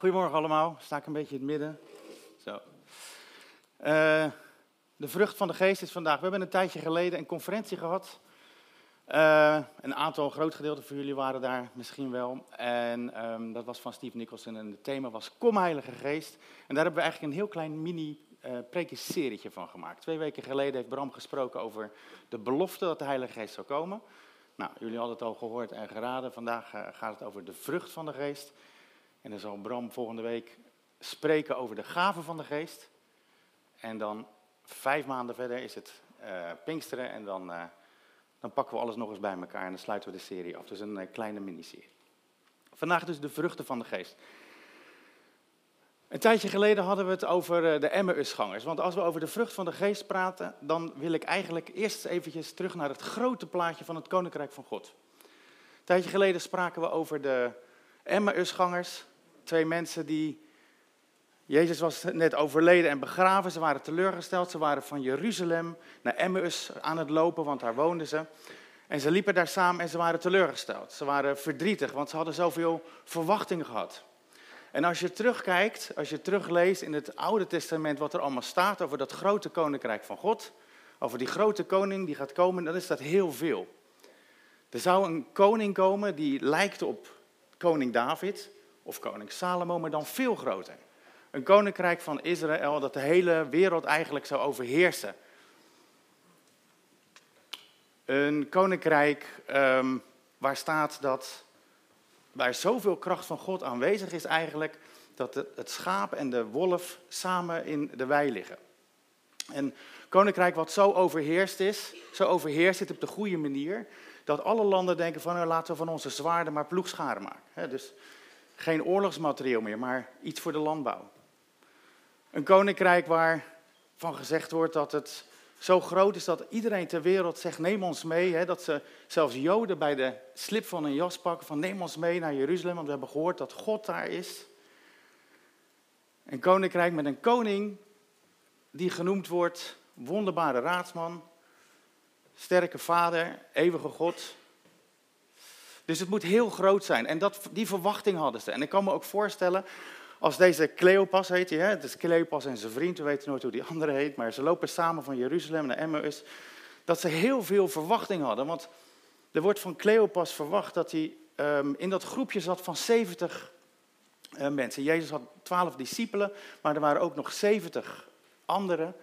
Goedemorgen allemaal, sta ik een beetje in het midden. Zo. Uh, de vrucht van de geest is vandaag. We hebben een tijdje geleden een conferentie gehad. Uh, een aantal, groot gedeelte van jullie waren daar misschien wel. En um, dat was van Steve Nicholson en het thema was Kom Heilige Geest. En daar hebben we eigenlijk een heel klein mini uh, van gemaakt. Twee weken geleden heeft Bram gesproken over de belofte dat de Heilige Geest zou komen. Nou, jullie hadden het al gehoord en geraden. Vandaag gaat het over de vrucht van de geest. En dan zal Bram volgende week spreken over de gaven van de geest. En dan vijf maanden verder is het uh, Pinksteren en dan, uh, dan pakken we alles nog eens bij elkaar en dan sluiten we de serie af. Dus een uh, kleine miniserie. Vandaag dus de vruchten van de geest. Een tijdje geleden hadden we het over de Emmausgangers. Want als we over de vrucht van de geest praten, dan wil ik eigenlijk eerst eventjes terug naar het grote plaatje van het Koninkrijk van God. Een tijdje geleden spraken we over de Emmausgangers. Twee mensen die. Jezus was net overleden en begraven. Ze waren teleurgesteld. Ze waren van Jeruzalem naar Emmaus aan het lopen, want daar woonden ze. En ze liepen daar samen en ze waren teleurgesteld. Ze waren verdrietig, want ze hadden zoveel verwachtingen gehad. En als je terugkijkt, als je terugleest in het Oude Testament wat er allemaal staat over dat grote koninkrijk van God, over die grote koning die gaat komen, dan is dat heel veel. Er zou een koning komen die lijkt op koning David of koning Salomo, maar dan veel groter. Een koninkrijk van Israël dat de hele wereld eigenlijk zou overheersen. Een koninkrijk um, waar staat dat, waar zoveel kracht van God aanwezig is eigenlijk, dat het schaap en de wolf samen in de wei liggen. Een koninkrijk wat zo overheerst is, zo overheerst het op de goede manier, dat alle landen denken van nou, laten we van onze zwaarden maar ploegscharen maken. dus geen oorlogsmaterieel meer, maar iets voor de landbouw. Een koninkrijk waarvan gezegd wordt dat het zo groot is dat iedereen ter wereld zegt neem ons mee. Hè, dat ze zelfs Joden bij de slip van een jas pakken van neem ons mee naar Jeruzalem, want we hebben gehoord dat God daar is. Een koninkrijk met een koning die genoemd wordt wonderbare raadsman, sterke vader, eeuwige God. Dus het moet heel groot zijn. En dat, die verwachting hadden ze. En ik kan me ook voorstellen, als deze Cleopas heet hij, hè? is Cleopas en zijn vriend, we weten nooit hoe die andere heet, maar ze lopen samen van Jeruzalem naar Emmaus, dat ze heel veel verwachting hadden. Want er wordt van Cleopas verwacht dat hij um, in dat groepje zat van 70 uh, mensen. Jezus had 12 discipelen, maar er waren ook nog 70 anderen.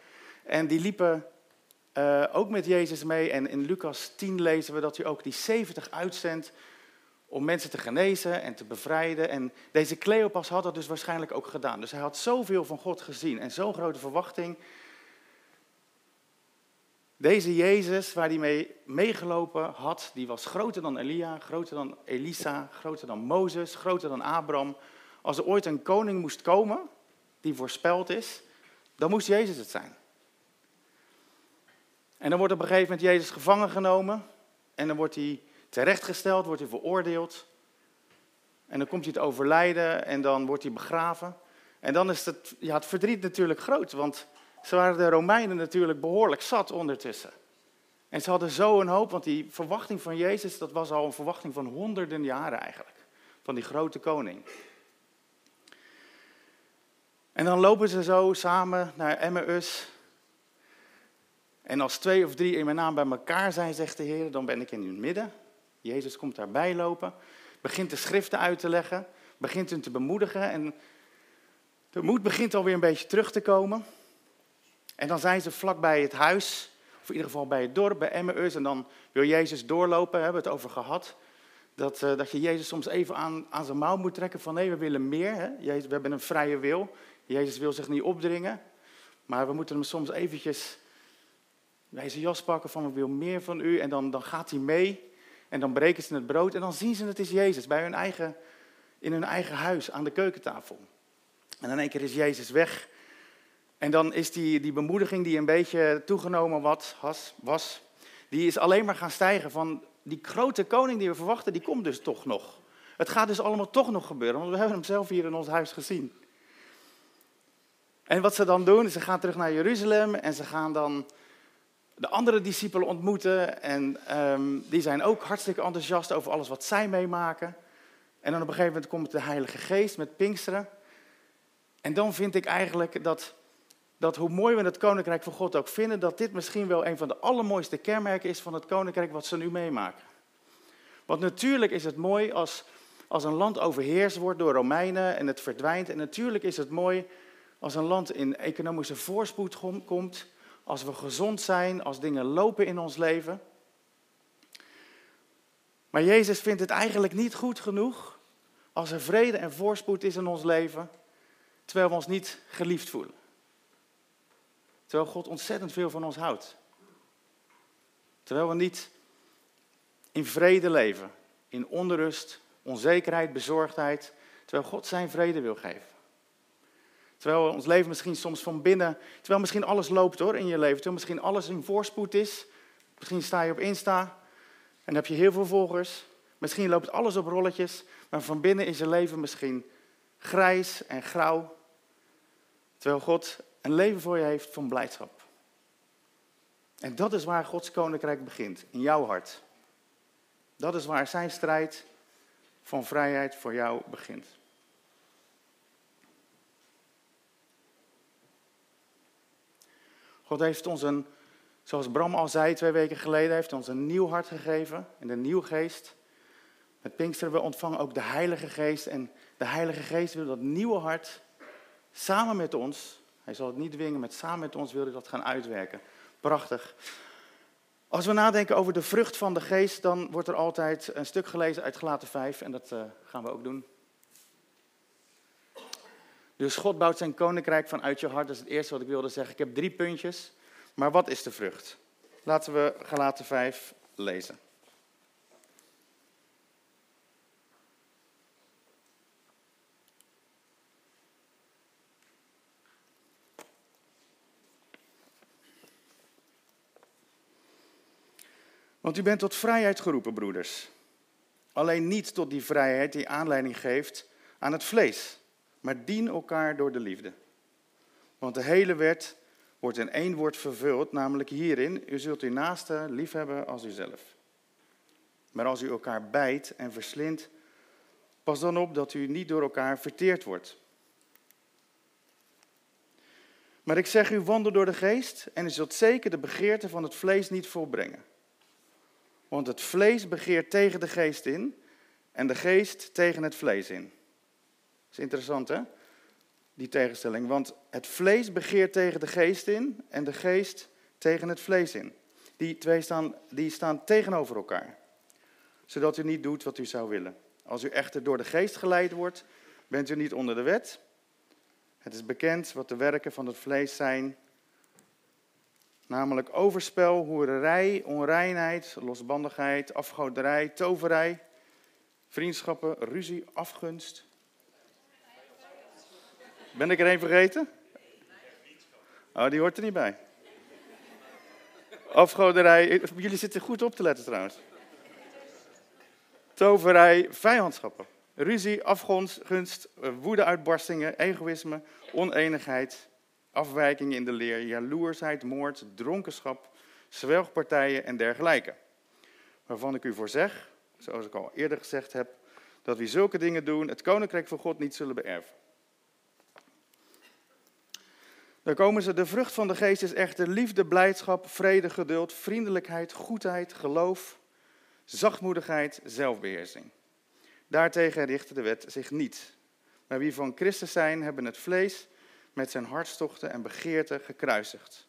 En die liepen uh, ook met Jezus mee. En in Lucas 10 lezen we dat hij ook die 70 uitzendt om mensen te genezen en te bevrijden. En deze Cleopas had dat dus waarschijnlijk ook gedaan. Dus hij had zoveel van God gezien en zo'n grote verwachting. Deze Jezus, waar hij mee meegelopen had, die was groter dan Elia, groter dan Elisa, groter dan Mozes, groter dan Abraham. Als er ooit een koning moest komen, die voorspeld is, dan moest Jezus het zijn. En dan wordt op een gegeven moment Jezus gevangen genomen en dan wordt hij terechtgesteld, wordt hij veroordeeld. En dan komt hij te overlijden en dan wordt hij begraven. En dan is het, ja, het verdriet natuurlijk groot, want ze waren de Romeinen natuurlijk behoorlijk zat ondertussen. En ze hadden zo een hoop, want die verwachting van Jezus, dat was al een verwachting van honderden jaren eigenlijk. Van die grote koning. En dan lopen ze zo samen naar Emmaus. En als twee of drie in mijn naam bij elkaar zijn, zegt de Heer, dan ben ik in hun midden. Jezus komt daarbij lopen, begint de schriften uit te leggen, begint hen te bemoedigen en de moed begint alweer een beetje terug te komen. En dan zijn ze vlakbij het huis, of in ieder geval bij het dorp, bij Emmaus, en dan wil Jezus doorlopen, hebben we het over gehad. Dat, uh, dat je Jezus soms even aan, aan zijn mouw moet trekken van nee, we willen meer. Hè? Jezus, we hebben een vrije wil. Jezus wil zich niet opdringen, maar we moeten hem soms eventjes bij zijn jas pakken van ik wil meer van u. En dan, dan gaat hij mee. En dan breken ze het brood en dan zien ze het is Jezus bij hun eigen, in hun eigen huis aan de keukentafel. En in één keer is Jezus weg. En dan is die, die bemoediging die een beetje toegenomen was, was, die is alleen maar gaan stijgen van die grote koning die we verwachten, die komt dus toch nog. Het gaat dus allemaal toch nog gebeuren, want we hebben hem zelf hier in ons huis gezien. En wat ze dan doen, ze gaan terug naar Jeruzalem en ze gaan dan de andere discipelen ontmoeten. En um, die zijn ook hartstikke enthousiast over alles wat zij meemaken. En dan op een gegeven moment komt de Heilige Geest met Pinksteren. En dan vind ik eigenlijk dat, dat hoe mooi we het koninkrijk van God ook vinden, dat dit misschien wel een van de allermooiste kenmerken is van het koninkrijk wat ze nu meemaken. Want natuurlijk is het mooi als, als een land overheerst wordt door Romeinen en het verdwijnt. En natuurlijk is het mooi als een land in economische voorspoed komt, als we gezond zijn, als dingen lopen in ons leven. Maar Jezus vindt het eigenlijk niet goed genoeg als er vrede en voorspoed is in ons leven, terwijl we ons niet geliefd voelen. Terwijl God ontzettend veel van ons houdt. Terwijl we niet in vrede leven, in onrust, onzekerheid, bezorgdheid, terwijl God zijn vrede wil geven. Terwijl ons leven misschien soms van binnen, terwijl misschien alles loopt hoor in je leven, terwijl misschien alles in voorspoed is. Misschien sta je op Insta en heb je heel veel volgers. Misschien loopt alles op rolletjes, maar van binnen is je leven misschien grijs en grauw. Terwijl God een leven voor je heeft van blijdschap. En dat is waar Gods koninkrijk begint, in jouw hart. Dat is waar zijn strijd van vrijheid voor jou begint. God heeft ons een, zoals Bram al zei twee weken geleden, heeft ons een nieuw hart gegeven en een nieuw geest. Met Pinksteren we ontvangen ook de Heilige Geest en de Heilige Geest wil dat nieuwe hart samen met ons, hij zal het niet dwingen, maar samen met ons wil hij dat gaan uitwerken. Prachtig. Als we nadenken over de vrucht van de geest, dan wordt er altijd een stuk gelezen uit Gelaten 5 en dat uh, gaan we ook doen. Dus God bouwt zijn koninkrijk vanuit je hart, dat is het eerste wat ik wilde zeggen. Ik heb drie puntjes, maar wat is de vrucht? Laten we Gelaten 5 lezen. Want u bent tot vrijheid geroepen, broeders. Alleen niet tot die vrijheid die aanleiding geeft aan het vlees, maar dien elkaar door de liefde. Want de hele wet wordt in één woord vervuld, namelijk hierin: U zult uw naaste liefhebben als uzelf. Maar als u elkaar bijt en verslindt, pas dan op dat u niet door elkaar verteerd wordt. Maar ik zeg u, wandel door de geest en u zult zeker de begeerte van het vlees niet volbrengen. Want het vlees begeert tegen de geest in en de geest tegen het vlees in. Is interessant hè, die tegenstelling. Want het vlees begeert tegen de geest in en de geest tegen het vlees in. Die twee staan, die staan tegenover elkaar. Zodat u niet doet wat u zou willen. Als u echter door de geest geleid wordt, bent u niet onder de wet. Het is bekend wat de werken van het vlees zijn Namelijk overspel, hoererij, onreinheid, losbandigheid, afgoderij, toverij, vriendschappen, ruzie, afgunst. Ben ik er een vergeten? Oh, die hoort er niet bij. Afgoderij, jullie zitten goed op te letten trouwens. Toverij, vijandschappen. Ruzie, afgunst, woedeuitbarstingen, egoïsme, oneenigheid, afwijkingen in de leer, jaloersheid, moord, dronkenschap, zwelgpartijen en dergelijke. Waarvan ik u voor zeg, zoals ik al eerder gezegd heb, dat wie zulke dingen doen, het koninkrijk van God niet zullen beërven. Dan komen ze, de vrucht van de geest is echter liefde, blijdschap, vrede, geduld, vriendelijkheid, goedheid, geloof, zachtmoedigheid, zelfbeheersing. Daartegen richt de wet zich niet. Maar wie van Christus zijn, hebben het vlees met zijn hartstochten en begeerten gekruisigd.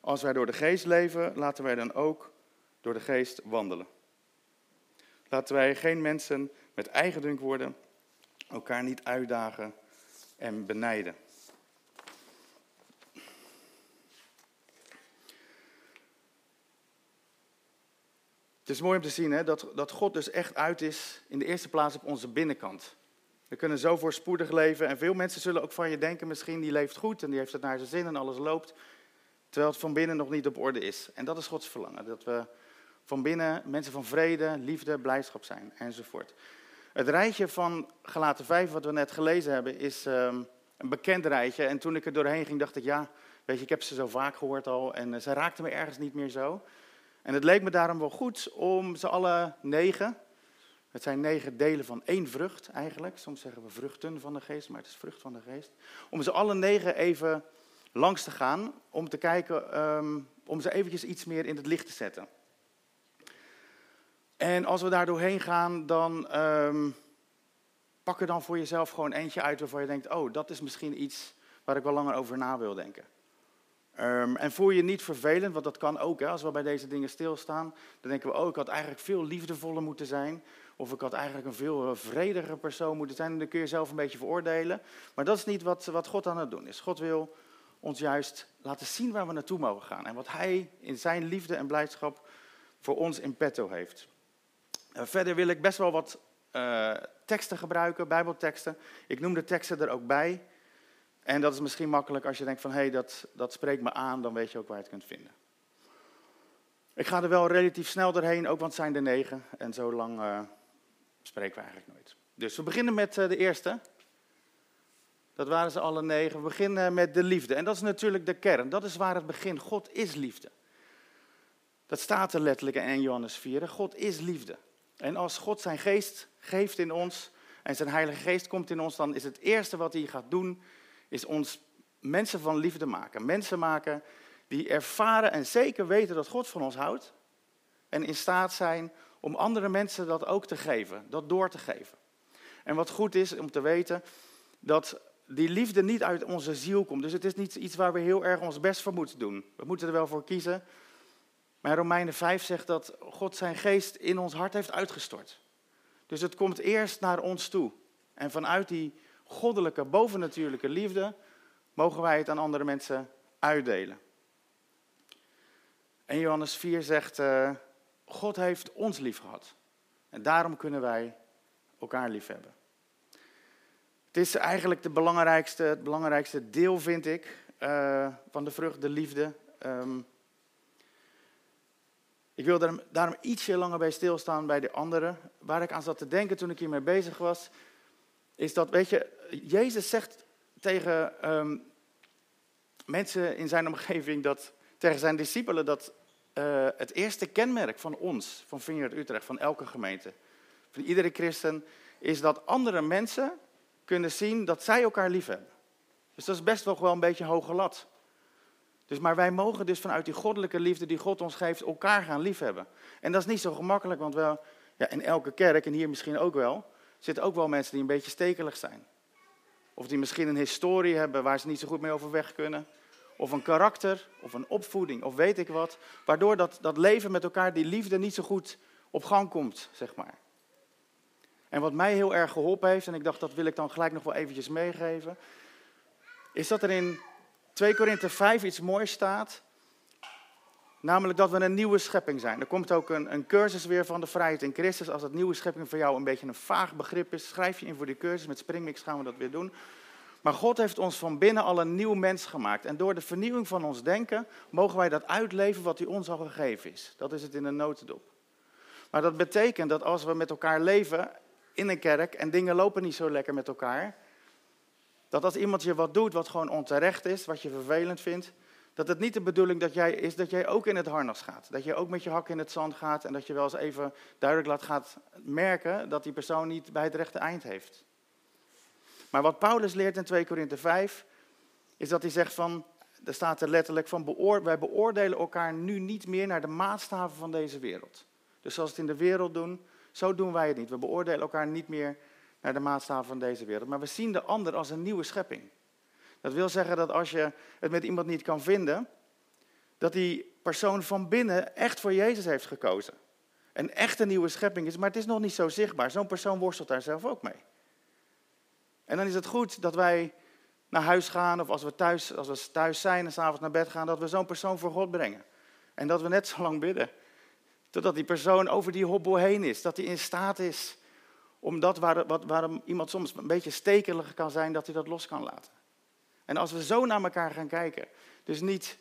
Als wij door de geest leven, laten wij dan ook door de geest wandelen. Laten wij geen mensen met eigendunk worden, elkaar niet uitdagen en benijden. Het is mooi om te zien hè, dat, dat God dus echt uit is in de eerste plaats op onze binnenkant. We kunnen zo voorspoedig leven en veel mensen zullen ook van je denken, misschien die leeft goed en die heeft het naar zijn zin en alles loopt, terwijl het van binnen nog niet op orde is. En dat is Gods verlangen, dat we van binnen mensen van vrede, liefde, blijdschap zijn enzovoort. Het rijtje van Galaten 5, wat we net gelezen hebben, is um, een bekend rijtje. En toen ik er doorheen ging, dacht ik, ja, weet je, ik heb ze zo vaak gehoord al en uh, ze raakten me ergens niet meer zo. En het leek me daarom wel goed om ze alle negen Het zijn negen delen van één vrucht eigenlijk. Soms zeggen we vruchten van de geest, maar het is vrucht van de geest. Om ze alle negen even langs te gaan, om te kijken, ehm, om ze eventjes iets meer in het licht te zetten. En als we daar doorheen gaan, dan um, pak er dan voor jezelf gewoon eentje uit waarvan je denkt, oh, dat is misschien iets waar ik wel langer over na wil denken. Um, en voel je niet vervelend, want dat kan ook. Hè, als we bij deze dingen stilstaan, dan denken we, oh, ik had eigenlijk veel liefdevoller moeten zijn. Of ik had eigenlijk een veel eh, vrediger persoon moeten zijn. En dan kun je zelf een beetje veroordelen. Maar dat is niet wat, wat God aan het doen is. God wil ons juist laten zien waar we naartoe mogen gaan. En wat Hij in zijn liefde en blijdschap voor ons in petto heeft. Uh, verder wil ik best wel wat uh, teksten gebruiken, bijbelteksten. Ik noem de teksten er ook bij. En dat is misschien makkelijk als je denkt van, hé, hey, dat, dat spreekt me aan, dan weet je ook waar je het kunt vinden. Ik ga er wel relatief snel doorheen, ook want het zijn er negen. En zo lang uh, spreken we eigenlijk nooit. Dus we beginnen met uh, de eerste. Dat waren ze alle negen. We beginnen met de liefde. En dat is natuurlijk de kern. Dat is waar het begint. God is liefde. Dat staat er letterlijk in Johannes 4. God is liefde. En als God zijn geest geeft in ons en zijn heilige geest komt in ons, dan is het eerste wat hij gaat doen, is ons mensen van liefde maken. Mensen maken die ervaren en zeker weten dat God van ons houdt. En in staat zijn om andere mensen dat ook te geven, dat door te geven. En wat goed is om te weten, dat die liefde niet uit onze ziel komt. Dus het is niet iets waar we heel erg ons best voor moeten doen. We moeten er wel voor kiezen. Maar Romeinen 5 zegt dat God zijn geest in ons hart heeft uitgestort. Dus het komt eerst naar ons toe. En vanuit die goddelijke, bovennatuurlijke liefde mogen wij het aan andere mensen uitdelen. En Johannes 4 zegt, uh, God heeft ons lief gehad. En daarom kunnen wij elkaar lief hebben. Het is eigenlijk de belangrijkste, het belangrijkste deel, vind ik, uh, van de vrucht, de liefde. Um, ik wil daarom, daarom ietsje langer bij stilstaan bij de anderen. Waar ik aan zat te denken toen ik hiermee bezig was, is dat, weet je, Jezus zegt tegen um, mensen in zijn omgeving, dat, tegen zijn discipelen, dat uh, het eerste kenmerk van ons, van Vineyard Utrecht, van elke gemeente, van iedere christen, is dat andere mensen kunnen zien dat zij elkaar lief hebben. Dus dat is best wel wel een beetje hoge lat. Dus, maar wij mogen dus vanuit die goddelijke liefde die God ons geeft, elkaar gaan liefhebben. En dat is niet zo gemakkelijk, want wel, ja, in elke kerk, en hier misschien ook wel, zitten ook wel mensen die een beetje stekelig zijn. Of die misschien een historie hebben waar ze niet zo goed mee overweg kunnen. Of een karakter, of een opvoeding, of weet ik wat. Waardoor dat, dat leven met elkaar, die liefde niet zo goed op gang komt, zeg maar. En wat mij heel erg geholpen heeft, en ik dacht dat wil ik dan gelijk nog wel eventjes meegeven, is dat er in 2 Korinthe 5 iets moois staat. Namelijk dat we een nieuwe schepping zijn. Er komt ook een, een, cursus weer van de vrijheid in Christus. Als dat nieuwe schepping voor jou een beetje een vaag begrip is, schrijf je in voor die cursus. Met Springmix gaan we dat weer doen. Maar God heeft ons van binnen al een nieuw mens gemaakt. En door de vernieuwing van ons denken mogen wij dat uitleven wat hij ons al gegeven is. Dat is het in een notendop. Maar dat betekent dat als we met elkaar leven in een kerk en dingen lopen niet zo lekker met elkaar, dat als iemand je wat doet wat gewoon onterecht is, wat je vervelend vindt, dat het niet de bedoeling dat jij, is dat jij ook in het harnas gaat. Dat je ook met je hak in het zand gaat en dat je wel eens even duidelijk laat gaat merken dat die persoon niet bij het rechte eind heeft. Maar wat Paulus leert in 2 Korinthe 5, is dat hij zegt van, er staat er letterlijk van, wij beoordelen elkaar nu niet meer naar de maatstaven van deze wereld. Dus zoals het in de wereld doen, zo doen wij het niet. We beoordelen elkaar niet meer naar de maatstaven van deze wereld. Maar we zien de ander als een nieuwe schepping. Dat wil zeggen dat als je het met iemand niet kan vinden, dat die persoon van binnen echt voor Jezus heeft gekozen. Een echte nieuwe schepping is, maar het is nog niet zo zichtbaar. Zo'n persoon worstelt daar zelf ook mee. En dan is het goed dat wij naar huis gaan, of als we thuis, als we thuis zijn en s'avonds naar bed gaan, dat we zo'n persoon voor God brengen. En dat we net zo lang bidden. Totdat die persoon over die hobbel heen is. Dat hij in staat is omdat waar, wat, waarom iemand soms een beetje stekelig kan zijn, dat hij dat los kan laten. En als we zo naar elkaar gaan kijken, dus niet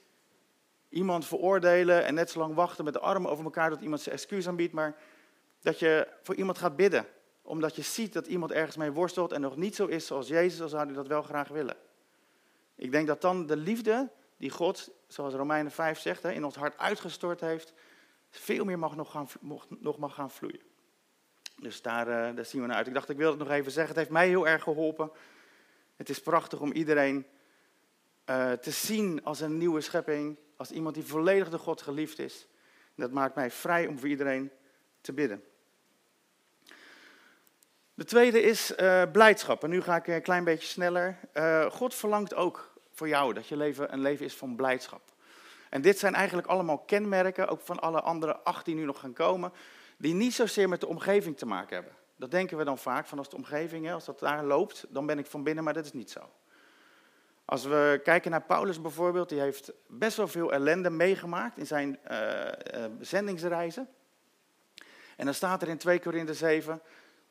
iemand veroordelen en net zo lang wachten met de armen over elkaar dat iemand zijn excuus aanbiedt, maar dat je voor iemand gaat bidden. Omdat je ziet dat iemand ergens mee worstelt en nog niet zo is zoals Jezus, dan zou hij dat wel graag willen. Ik denk dat dan de liefde die God, zoals Romeinen 5 zegt, in ons hart uitgestort heeft, veel meer mag nog, gaan, nog mag gaan vloeien. Dus daar, uh, daar zien we naar uit. Ik dacht, ik wil het nog even zeggen. Het heeft mij heel erg geholpen. Het is prachtig om iedereen uh, te zien als een nieuwe schepping. Als iemand die volledig door God geliefd is. dat maakt mij vrij om voor iedereen te bidden. De tweede is uh, blijdschap. En nu ga ik een klein beetje sneller. God verlangt ook voor jou dat je leven een leven is van blijdschap. En dit zijn eigenlijk allemaal kenmerken, ook van alle andere acht die nu nog gaan komen, die niet zozeer met de omgeving te maken hebben. Dat denken we dan vaak, van als de omgeving, als dat daar loopt, dan ben ik van binnen, maar dat is niet zo. Als we kijken naar Paulus bijvoorbeeld, die heeft best wel veel ellende meegemaakt in zijn uh, uh, zendingsreizen. En dan staat er in 2 Korinthe 7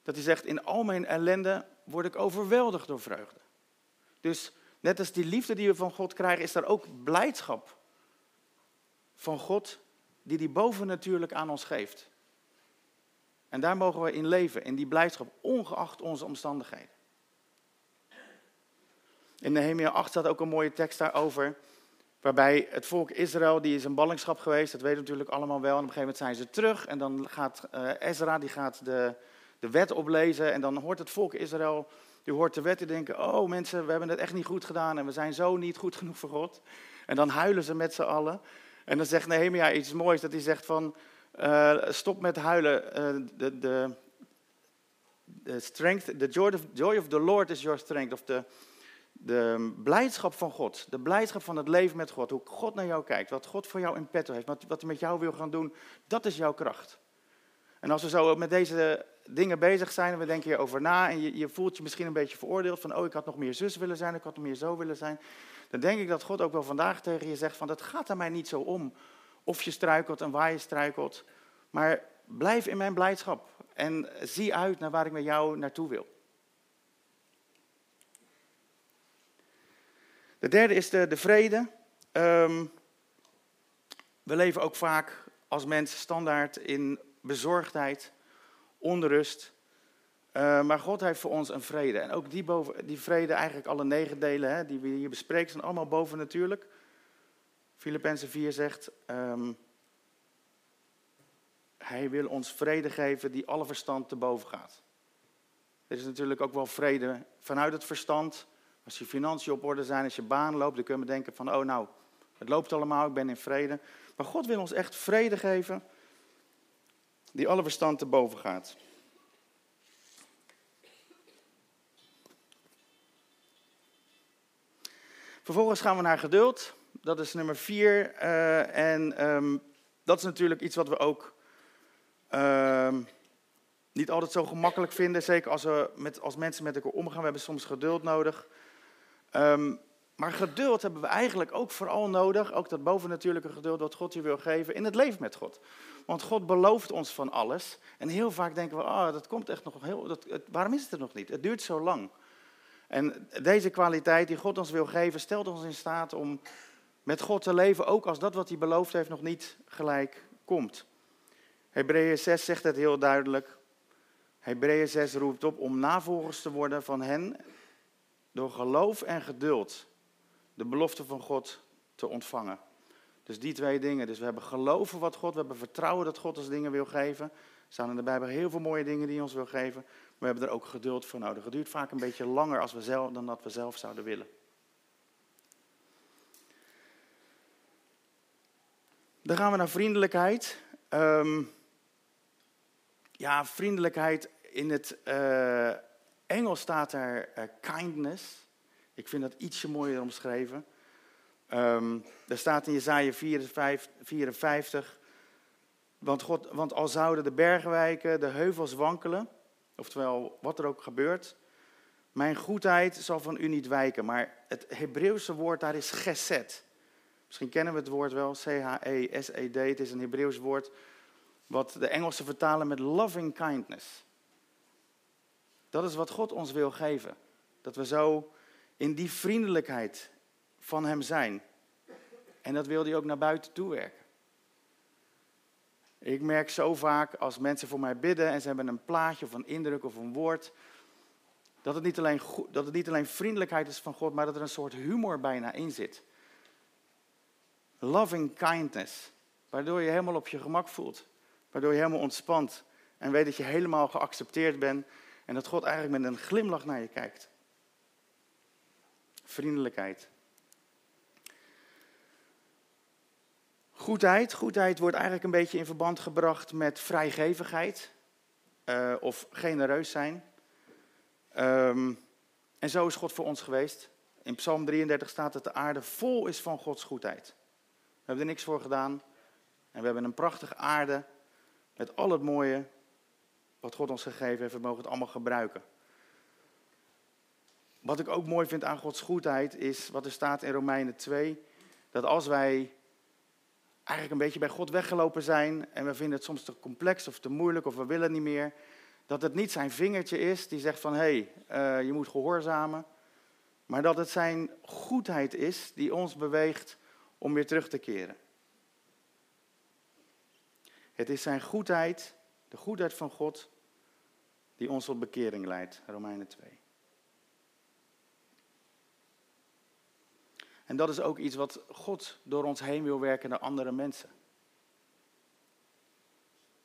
dat hij zegt, in al mijn ellende word ik overweldigd door vreugde. Dus net als die liefde die we van God krijgen, is er ook blijdschap van God die die bovennatuurlijk aan ons geeft. En daar mogen we in leven, in die blijdschap, ongeacht onze omstandigheden. In Nehemia 8 staat ook een mooie tekst daarover, waarbij het volk Israël, die is in ballingschap geweest, dat weten we natuurlijk allemaal wel, en op een gegeven moment zijn ze terug en dan gaat uh, Ezra, die gaat de, de wet oplezen en dan hoort het volk Israël, die hoort de wet en denken, oh mensen, we hebben het echt niet goed gedaan en we zijn zo niet goed genoeg voor God. En dan huilen ze met z'n allen. En dan zegt Nehemia iets moois, dat hij zegt van, uh, stop met huilen, uh, de, de, de strength, the joy of, joy of the Lord is your strength, of de, de blijdschap van God, de blijdschap van het leven met God, hoe God naar jou kijkt, wat God voor jou in petto heeft, wat, hij met jou wil gaan doen, dat is jouw kracht. En als we zo met deze dingen bezig zijn en we denken hierover na en je, je voelt je misschien een beetje veroordeeld van, oh ik had nog meer zus willen zijn, ik had nog meer zo willen zijn, dan denk ik dat God ook wel vandaag tegen je zegt van, het gaat er mij niet zo om of je struikelt en waar je struikelt, maar blijf in mijn blijdschap en zie uit naar waar ik met jou naartoe wil. De derde is de, de vrede. Um, we leven ook vaak als mensen standaard in bezorgdheid, onrust. Uh, maar God heeft voor ons een vrede. En ook die, boven, die vrede, eigenlijk alle negen delen hè, die we hier bespreken, zijn allemaal boven natuurlijk. Filippenzen 4 zegt, um, hij wil ons vrede geven die alle verstand te boven gaat. Er is natuurlijk ook wel vrede vanuit het verstand. Als je financiën op orde zijn, als je baan loopt, dan kun je denken van, oh nou, het loopt allemaal, ik ben in vrede. Maar God wil ons echt vrede geven die alle verstand te boven gaat. Vervolgens gaan we naar geduld. Dat is nummer vier. Uh, en um, dat is natuurlijk iets wat we ook uh, niet altijd zo gemakkelijk vinden. Zeker als, we met, als mensen met elkaar omgaan. We hebben soms geduld nodig. Um, maar geduld hebben we eigenlijk ook vooral nodig. Ook dat bovennatuurlijke geduld dat God je wil geven in het leven met God. Want God belooft ons van alles. En heel vaak denken we, oh, dat komt echt nog heel... Dat, waarom is het er nog niet? Het duurt zo lang. En deze kwaliteit die God ons wil geven, stelt ons in staat om met God te leven, ook als dat wat hij beloofd heeft nog niet gelijk komt. Hebreeën 6 zegt het heel duidelijk. Hebreeën 6 roept op om navolgers te worden van hen door geloof en geduld de belofte van God te ontvangen. Dus die twee dingen. Dus we hebben geloven wat God, we hebben vertrouwen dat God ons dingen wil geven. Er staan in de Bijbel heel veel mooie dingen die hij ons wil geven. Maar we hebben er ook geduld voor nodig. Het duurt vaak een beetje langer als we zelf, dan dat we zelf zouden willen. Dan gaan we naar vriendelijkheid. Um, ja, vriendelijkheid in het uh, Engels staat er uh, kindness. Ik vind dat ietsje mooier omschreven. Um, er staat in Jezaja 54, 54 want, God, want al zouden de bergen wijken, de heuvels wankelen, oftewel wat er ook gebeurt, mijn goedheid zal van u niet wijken. Maar het Hebreeuwse woord daar is geset. Misschien kennen we het woord wel, C-H-E-S-E-D. Het is een Hebreeuws woord wat de Engelsen vertalen met loving kindness. Dat is wat God ons wil geven. Dat we zo in die vriendelijkheid van Hem zijn. En dat wil Hij ook naar buiten toe werken. Ik merk zo vaak als mensen voor mij bidden en ze hebben een plaatje of een indruk of een woord, dat het niet alleen, dat het niet alleen vriendelijkheid is van God, maar dat er een soort humor bijna in zit. Loving kindness, waardoor je helemaal op je gemak voelt, waardoor je helemaal ontspant En weet dat je helemaal geaccepteerd bent. En dat God eigenlijk met een glimlach naar je kijkt. Vriendelijkheid. Goedheid. Goedheid wordt eigenlijk een beetje in verband gebracht met vrijgevigheid. Uh, of genereus zijn. Um, en zo is God voor ons geweest. In Psalm 33 staat dat de aarde vol is van Gods goedheid. We hebben er niks voor gedaan. En we hebben een prachtige aarde met al het mooie wat God ons gegeven heeft. We mogen het allemaal gebruiken. Wat ik ook mooi vind aan Gods goedheid is wat er staat in Romeinen 2. Dat als wij eigenlijk een beetje bij God weggelopen zijn en we vinden het soms te complex of te moeilijk of we willen niet meer. Dat het niet zijn vingertje is die zegt van hé, hey, uh, je moet gehoorzamen. Maar dat het zijn goedheid is die ons beweegt om weer terug te keren. Het is zijn goedheid, de goedheid van God, die ons tot bekering leidt. Romeinen 2. En dat is ook iets wat God door ons heen wil werken naar andere mensen.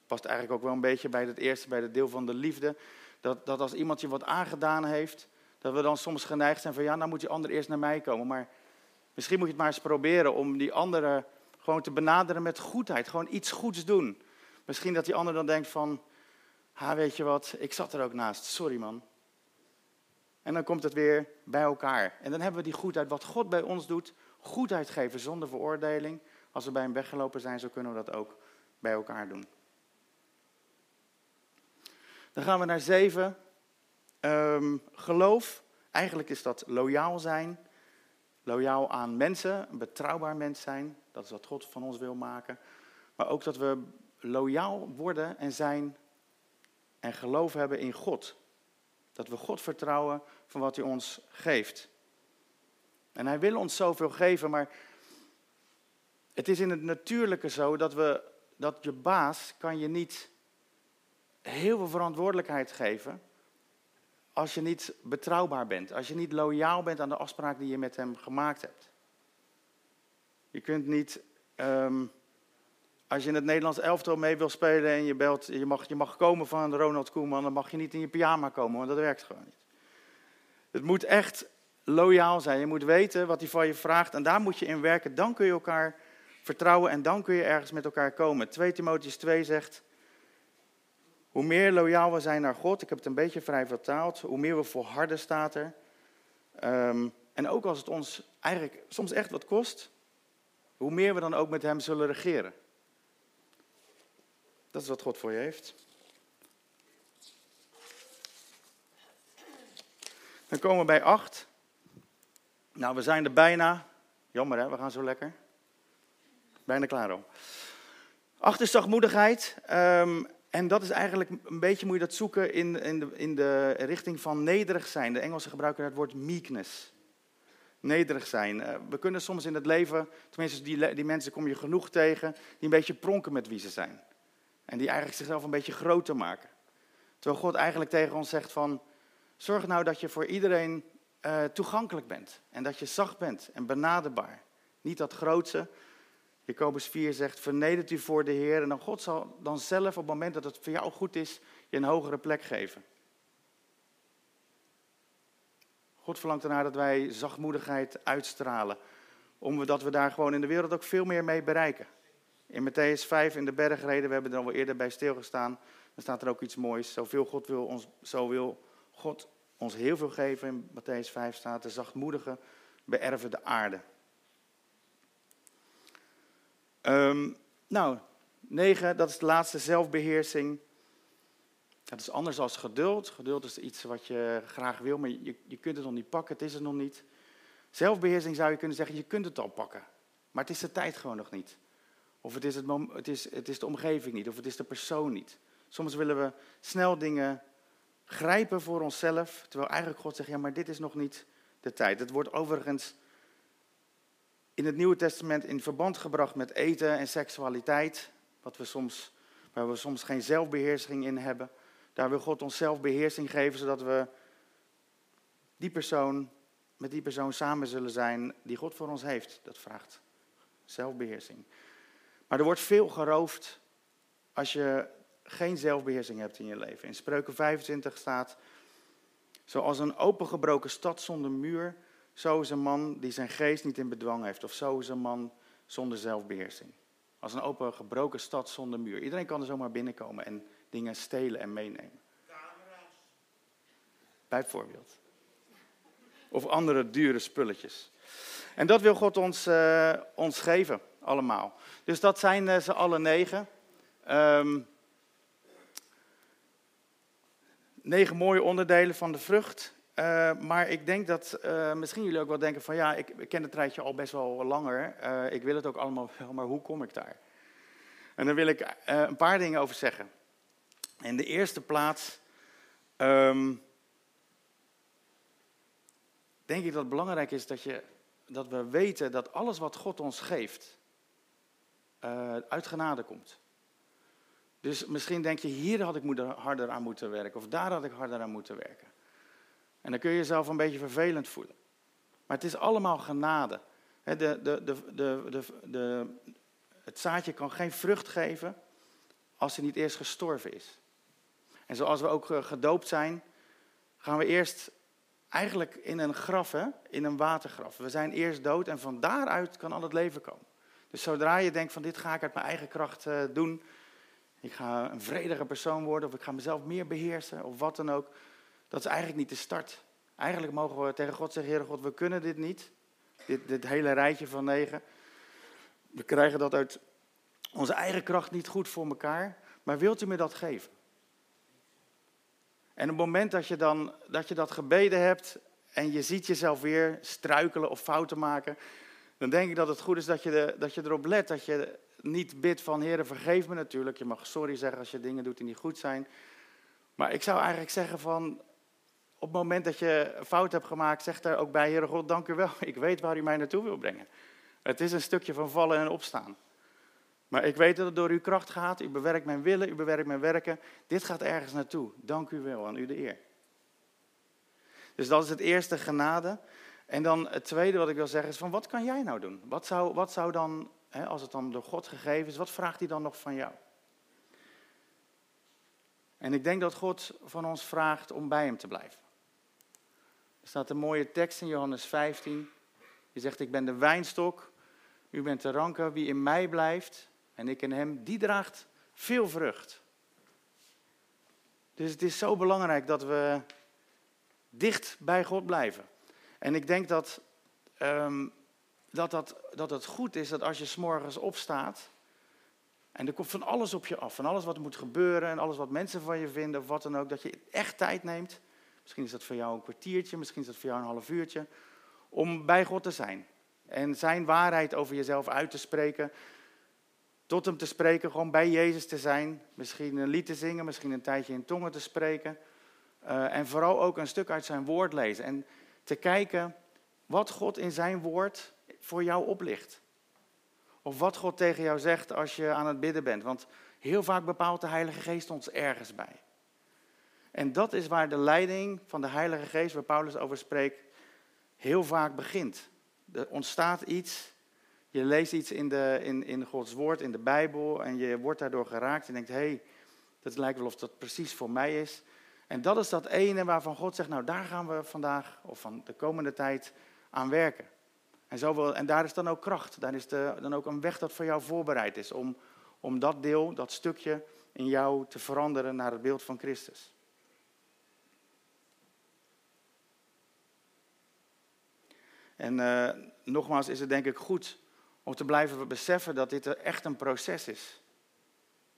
Past eigenlijk ook wel een beetje bij het eerste, bij het deel van de liefde. Dat, dat als iemand je wat aangedaan heeft, dat we dan soms geneigd zijn van ja, nou moet die ander eerst naar mij komen. Maar misschien moet je het maar eens proberen om die andere gewoon te benaderen met goedheid. Gewoon iets goeds doen. Misschien dat die ander dan denkt van, ha weet je wat, ik zat er ook naast, sorry man. En dan komt het weer bij elkaar. En dan hebben we die goedheid, wat God bij ons doet, goedheid geven zonder veroordeling. Als we bij hem weggelopen zijn, zo kunnen we dat ook bij elkaar doen. Dan gaan we naar zeven. Um, geloof, eigenlijk is dat loyaal zijn. Loyaal aan mensen, een betrouwbaar mens zijn. Dat is wat God van ons wil maken. Maar ook dat we loyaal worden en zijn en geloof hebben in God. Dat we God vertrouwen van wat hij ons geeft. En hij wil ons zoveel geven, maar het is in het natuurlijke zo dat, we, dat je baas kan je niet heel veel verantwoordelijkheid geven als je niet betrouwbaar bent, als je niet loyaal bent aan de afspraak die je met hem gemaakt hebt. Je kunt niet, um, als je in het Nederlands elftal mee wil spelen en je, belt, je, mag, je mag komen van Ronald Koeman, dan mag je niet in je pyjama komen, want dat werkt gewoon niet. Het moet echt loyaal zijn. Je moet weten wat hij van je vraagt en daar moet je in werken. Dan kun je elkaar vertrouwen en dan kun je ergens met elkaar komen. 2 Timotheus 2 zegt, hoe meer loyaal we zijn naar God, ik heb het een beetje vrij vertaald, hoe meer we volharden staat er. Um, en ook als het ons eigenlijk soms echt wat kost, hoe meer we dan ook met Hem zullen regeren. Dat is wat God voor je heeft. Dan komen we bij acht. Nou, we zijn er bijna. Jammer hè, we gaan zo lekker. Bijna klaar al. Acht is zachtmoedigheid. Um, en dat is eigenlijk een beetje, moet je dat zoeken in, in, de, in de richting van nederig zijn. De Engelsen gebruiken het woord meekness. Nederig zijn. Eh, we kunnen soms in het leven, tenminste die, die mensen kom je genoeg tegen, die een beetje pronken met wie ze zijn. En die eigenlijk zichzelf een beetje groter maken. Terwijl God eigenlijk tegen ons zegt van, zorg nou dat je voor iedereen uh, toegankelijk bent. En dat je zacht bent en benaderbaar. Niet dat grootse, Jacobus 4 zegt, vernedert u voor de Heer en dan God zal dan zelf op het moment dat het voor jou goed is, je een hogere plek geven. God verlangt ernaar dat wij zachtmoedigheid uitstralen, omdat we daar gewoon in de wereld ook veel meer mee bereiken. In Matthäus 5 in de bergreden, we hebben er al eerder bij stilgestaan, dan staat er ook iets moois. Zoveel God wil ons, zo wil God ons heel veel geven. In Matthäus 5 staat de zachtmoedigen beërven de aarde. Um, nou, negen, dat is de laatste zelfbeheersing. Dat is anders als geduld. Geduld is iets wat je graag wil, maar je, je kunt het nog niet pakken, het is het nog niet. Zelfbeheersing zou je kunnen zeggen, je kunt het al pakken. Maar het is de tijd gewoon nog niet. Of het is, het, het, is, het is de omgeving niet, of het is de persoon niet. Soms willen we snel dingen grijpen voor onszelf, terwijl eigenlijk God zegt, ja, maar dit is nog niet de tijd. Het wordt overigens in het Nieuwe Testament in verband gebracht met eten en seksualiteit, wat we soms, waar we soms geen zelfbeheersing in hebben. Daar wil God ons zelfbeheersing geven, zodat we die persoon, met die persoon samen zullen zijn die God voor ons heeft. Dat vraagt zelfbeheersing. Maar er wordt veel geroofd als je geen zelfbeheersing hebt in je leven. In Spreuken 25 staat, zoals een opengebroken stad zonder muur, zo is een man die zijn geest niet in bedwang heeft. Of zo is een man zonder zelfbeheersing. Als een open gebroken stad zonder muur. Iedereen kan er zomaar binnenkomen en dingen stelen en meenemen. Bijvoorbeeld. Of andere dure spulletjes. En dat wil God ons, uh, ons geven, allemaal. Dus dat zijn uh, ze alle negen. Um, negen mooie onderdelen van de vrucht. Uh, maar ik denk dat uh, misschien jullie ook wel denken van ja, ik, ken het treintje al best wel langer. Ik wil het ook allemaal wel, maar hoe kom ik daar? En daar wil ik een paar dingen over zeggen. In de eerste plaats um, denk ik dat het belangrijk is dat, je, dat we weten dat alles wat God ons geeft uit genade komt. Dus misschien denk je, hier had ik harder aan moeten werken of daar had ik harder aan moeten werken. En dan kun je jezelf een beetje vervelend voelen. Maar het is allemaal genade. De, de, de, het zaadje kan geen vrucht geven als hij niet eerst gestorven is. En zoals we ook eh, gedoopt zijn, gaan we eerst eigenlijk in een graf, hè? in een watergraf. We zijn eerst dood en van daaruit kan al het leven komen. Dus zodra je denkt van dit ga ik uit mijn eigen kracht uh, doen, ik ga een vredige persoon worden of ik ga mezelf meer beheersen of wat dan ook, dat is eigenlijk niet de start. Eigenlijk mogen we tegen God zeggen, Heere God, we kunnen dit niet. Dit, dit hele rijtje van negen. We krijgen dat uit onze eigen kracht niet goed voor elkaar. Maar wilt u me dat geven? En op het moment dat je, dan, dat je dat gebeden hebt en je ziet jezelf weer struikelen of fouten maken, dan denk ik dat het goed is dat je, dat je erop let. Dat je niet bidt van, Heer, vergeef me natuurlijk. Je mag sorry zeggen als je dingen doet die niet goed zijn. Maar ik zou eigenlijk zeggen van, op het moment dat je fout hebt gemaakt, zeg daar ook bij, Heere God, dank u wel. Ik weet waar u mij naartoe wil brengen. Het is een stukje van vallen en opstaan. Maar ik weet dat het door uw kracht gaat. U bewerkt mijn willen, u bewerkt mijn werken. Dit gaat ergens naartoe. Dank u wel, aan u de eer. Dus dat is het eerste genade. En dan het tweede wat ik wil zeggen is van wat kan jij nou doen? Wat zou, wat zou dan, hè, als het dan door God gegeven is, wat vraagt hij dan nog van jou? En ik denk dat God van ons vraagt om bij hem te blijven. Er staat een mooie tekst in Johannes 15. Die zegt, ik ben de wijnstok, u bent de ranke, wie in mij blijft en ik in hem, die draagt veel vrucht. Dus het is zo belangrijk dat we dicht bij God blijven. En ik denk dat, um, dat, dat, dat het goed is dat als je s'morgens opstaat, en er komt van alles op je af, van alles wat moet gebeuren en alles wat mensen van je vinden of wat dan ook, dat je echt tijd neemt Misschien is dat voor jou een kwartiertje, misschien is dat voor jou een half uurtje. Om bij God te zijn. En zijn waarheid over jezelf uit te spreken. Tot hem te spreken, gewoon bij Jezus te zijn. Misschien een lied te zingen, misschien een tijdje in tongen te spreken. Uh, en vooral ook een stuk uit zijn woord lezen. En te kijken wat God in zijn woord voor jou oplicht. Of wat God tegen jou zegt als je aan het bidden bent. Want heel vaak bepaalt de Heilige Geest ons ergens bij. En dat is waar de leiding van de Heilige Geest, waar Paulus over spreekt, heel vaak begint. Er ontstaat iets, je leest iets in, de, in, in Gods woord, in de Bijbel, en je wordt daardoor geraakt en denkt, hé, hey, dat lijkt wel of dat precies voor mij is. En dat is dat ene waarvan God zegt, nou daar gaan we vandaag, of van de komende tijd, aan werken. En, en daar is dan ook kracht, daar is de, dan ook een weg dat voor jou voorbereid is, om, om dat deel, dat stukje in jou te veranderen naar het beeld van Christus. En uh, nogmaals is het denk ik goed om te blijven beseffen dat dit echt een proces is.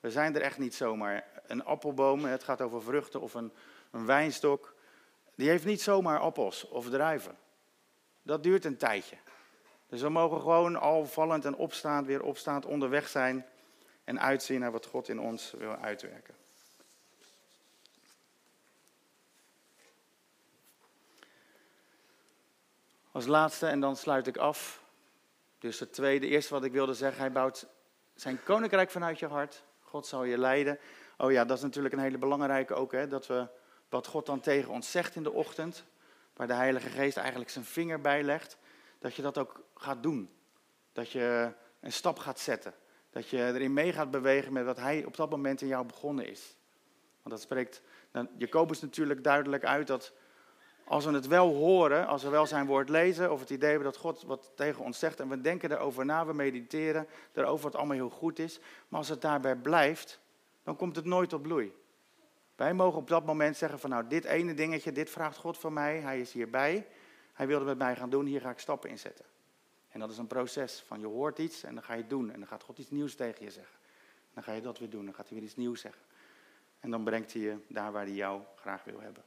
We zijn er echt niet zomaar. Een appelboom, het gaat over vruchten of een, een wijnstok, die heeft niet zomaar appels of druiven. Dat duurt een tijdje. Dus we mogen gewoon al vallend en opstaand, weer opstaand onderweg zijn en uitzien naar wat God in ons wil uitwerken. Als laatste, en dan sluit ik af. Dus het tweede, eerste wat ik wilde zeggen, hij bouwt zijn koninkrijk vanuit je hart. God zal je leiden. Oh ja, dat is natuurlijk een hele belangrijke ook, hè, dat we wat God dan tegen ons zegt in de ochtend, waar de Heilige Geest eigenlijk zijn vinger bij legt, dat je dat ook gaat doen. Dat je een stap gaat zetten. Dat je erin mee gaat bewegen met wat hij op dat moment in jou begonnen is. Want dat spreekt nou, Jacobus natuurlijk duidelijk uit dat als we het wel horen, als we wel zijn woord lezen of het idee hebben dat God wat tegen ons zegt en we denken erover na, we mediteren erover wat allemaal heel goed is, maar als het daarbij blijft, dan komt het nooit tot bloei. Wij mogen op dat moment zeggen van nou, dit ene dingetje, dit vraagt God van mij, hij is hierbij, hij wilde met mij gaan doen, hier ga ik stappen in zetten. En dat is een proces van je hoort iets en dan ga je het doen en dan gaat God iets nieuws tegen je zeggen. Dan ga je dat weer doen, dan gaat hij weer iets nieuws zeggen. En dan brengt hij je daar waar hij jou graag wil hebben.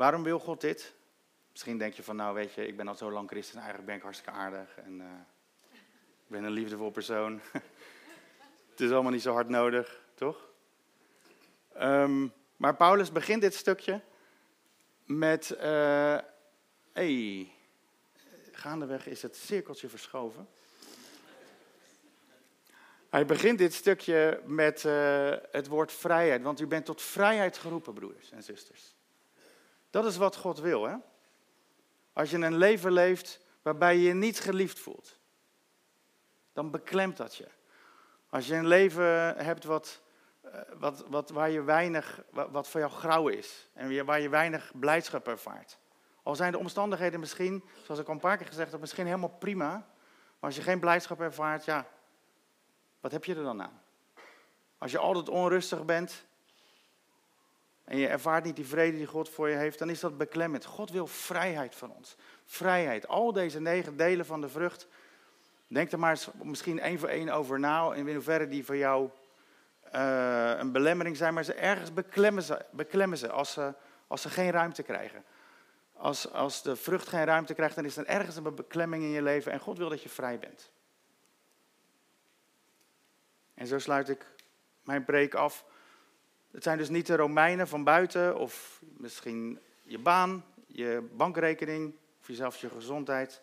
Waarom wil God dit? Misschien denk je van, nou weet je, ik ben al zo lang christen, eigenlijk ben ik hartstikke aardig en uh, ik ben een liefdevol persoon. het is allemaal niet zo hard nodig, toch? Um, maar Paulus begint dit stukje met, uh, hey, gaandeweg is het cirkeltje verschoven. Hij begint dit stukje met uh, het woord vrijheid, want u bent tot vrijheid geroepen, broeders en zusters. Dat is wat God wil, hè? Als je een leven leeft waarbij je je niet geliefd voelt, dan beklemt dat je. Als je een leven hebt wat, eh, wat, wat, waar je weinig, wat voor jou grauw is en waar je weinig blijdschap ervaart. Al zijn de omstandigheden misschien, zoals ik al een paar keer gezegd heb, misschien helemaal prima. Maar als je geen blijdschap ervaart, ja, wat heb je er dan aan? Als je altijd onrustig bent, en je ervaart niet die vrede die God voor je heeft, dan is dat beklemmend. God wil vrijheid van ons. Vrijheid. Al deze negen delen van de vrucht. Denk er maar eens misschien één voor één over na, in hoeverre die voor jou uh, een belemmering zijn. Maar ze ergens beklemmen ze, beklemmen ze, als, ze als ze geen ruimte krijgen. Als, als de vrucht geen ruimte krijgt, dan is er ergens een beklemming in je leven. En God wil dat je vrij bent. En zo sluit ik mijn preek af het zijn dus niet de Romeinen van buiten of misschien je baan, je bankrekening of jezelf je gezondheid.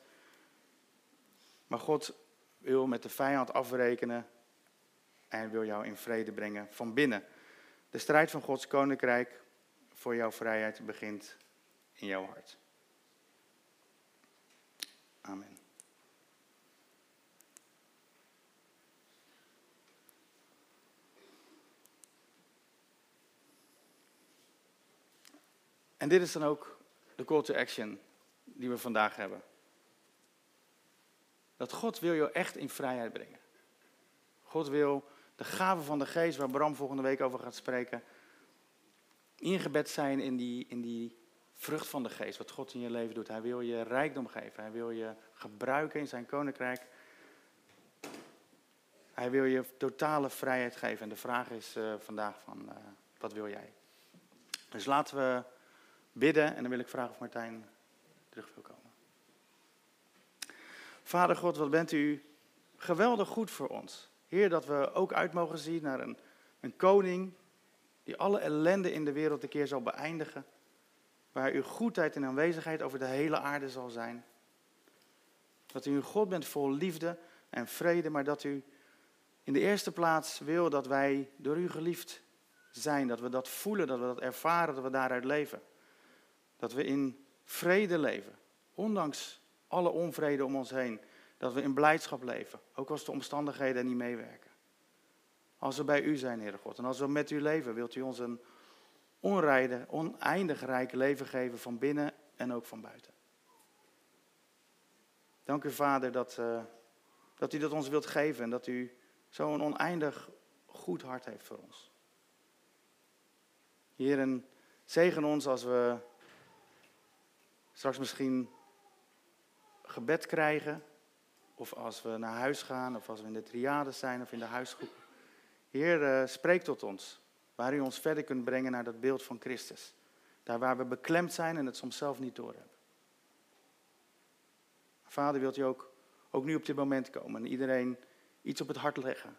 Maar God wil met de vijand afrekenen en wil jou in vrede brengen van binnen. De strijd van Gods koninkrijk voor jouw vrijheid begint in jouw hart. Amen. En dit is dan ook de call to action die we vandaag hebben. Dat God wil je echt in vrijheid brengen. God wil de gave van de geest, waar Bram volgende week over gaat spreken, ingebed zijn in die, in die vrucht van de geest, wat God in je leven doet. Hij wil je rijkdom geven, hij wil je gebruiken in zijn koninkrijk. Hij wil je totale vrijheid geven. En de vraag is uh, vandaag van, uh, wat wil jij? Dus laten we bidden en dan wil ik vragen of Martijn terug wil komen. Vader God, wat bent u geweldig goed voor ons. Heer, dat we ook uit mogen zien naar een, een koning die alle ellende in de wereld een keer zal beëindigen. Waar uw goedheid en aanwezigheid over de hele aarde zal zijn. Dat u een God bent vol liefde en vrede, maar dat u in de eerste plaats wil dat wij door u geliefd zijn. Dat we dat voelen, dat we dat ervaren, dat we daaruit leven. Dat we in vrede leven, ondanks alle onvrede om ons heen. Dat we in blijdschap leven, ook als de omstandigheden niet meewerken. Als we bij u zijn, Heere God, en als we met u leven, wilt u ons een onrijde, oneindig rijk leven geven van binnen en ook van buiten. Dank u, Vader, dat, uh, dat u dat ons wilt geven en dat u zo'n oneindig goed hart heeft voor ons. Heer, zegen ons als we straks misschien gebed krijgen, of als we naar huis gaan, of als we in de triades zijn of in de huisgroep. Heer, uh, spreek tot ons, waar u ons verder kunt brengen naar dat beeld van Christus. Daar waar we beklemd zijn en het soms zelf niet doorhebben. Vader, wilt u ook, ook nu op dit moment komen en iedereen iets op het hart leggen.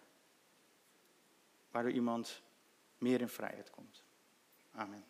Waardoor iemand meer in vrijheid komt. Amen.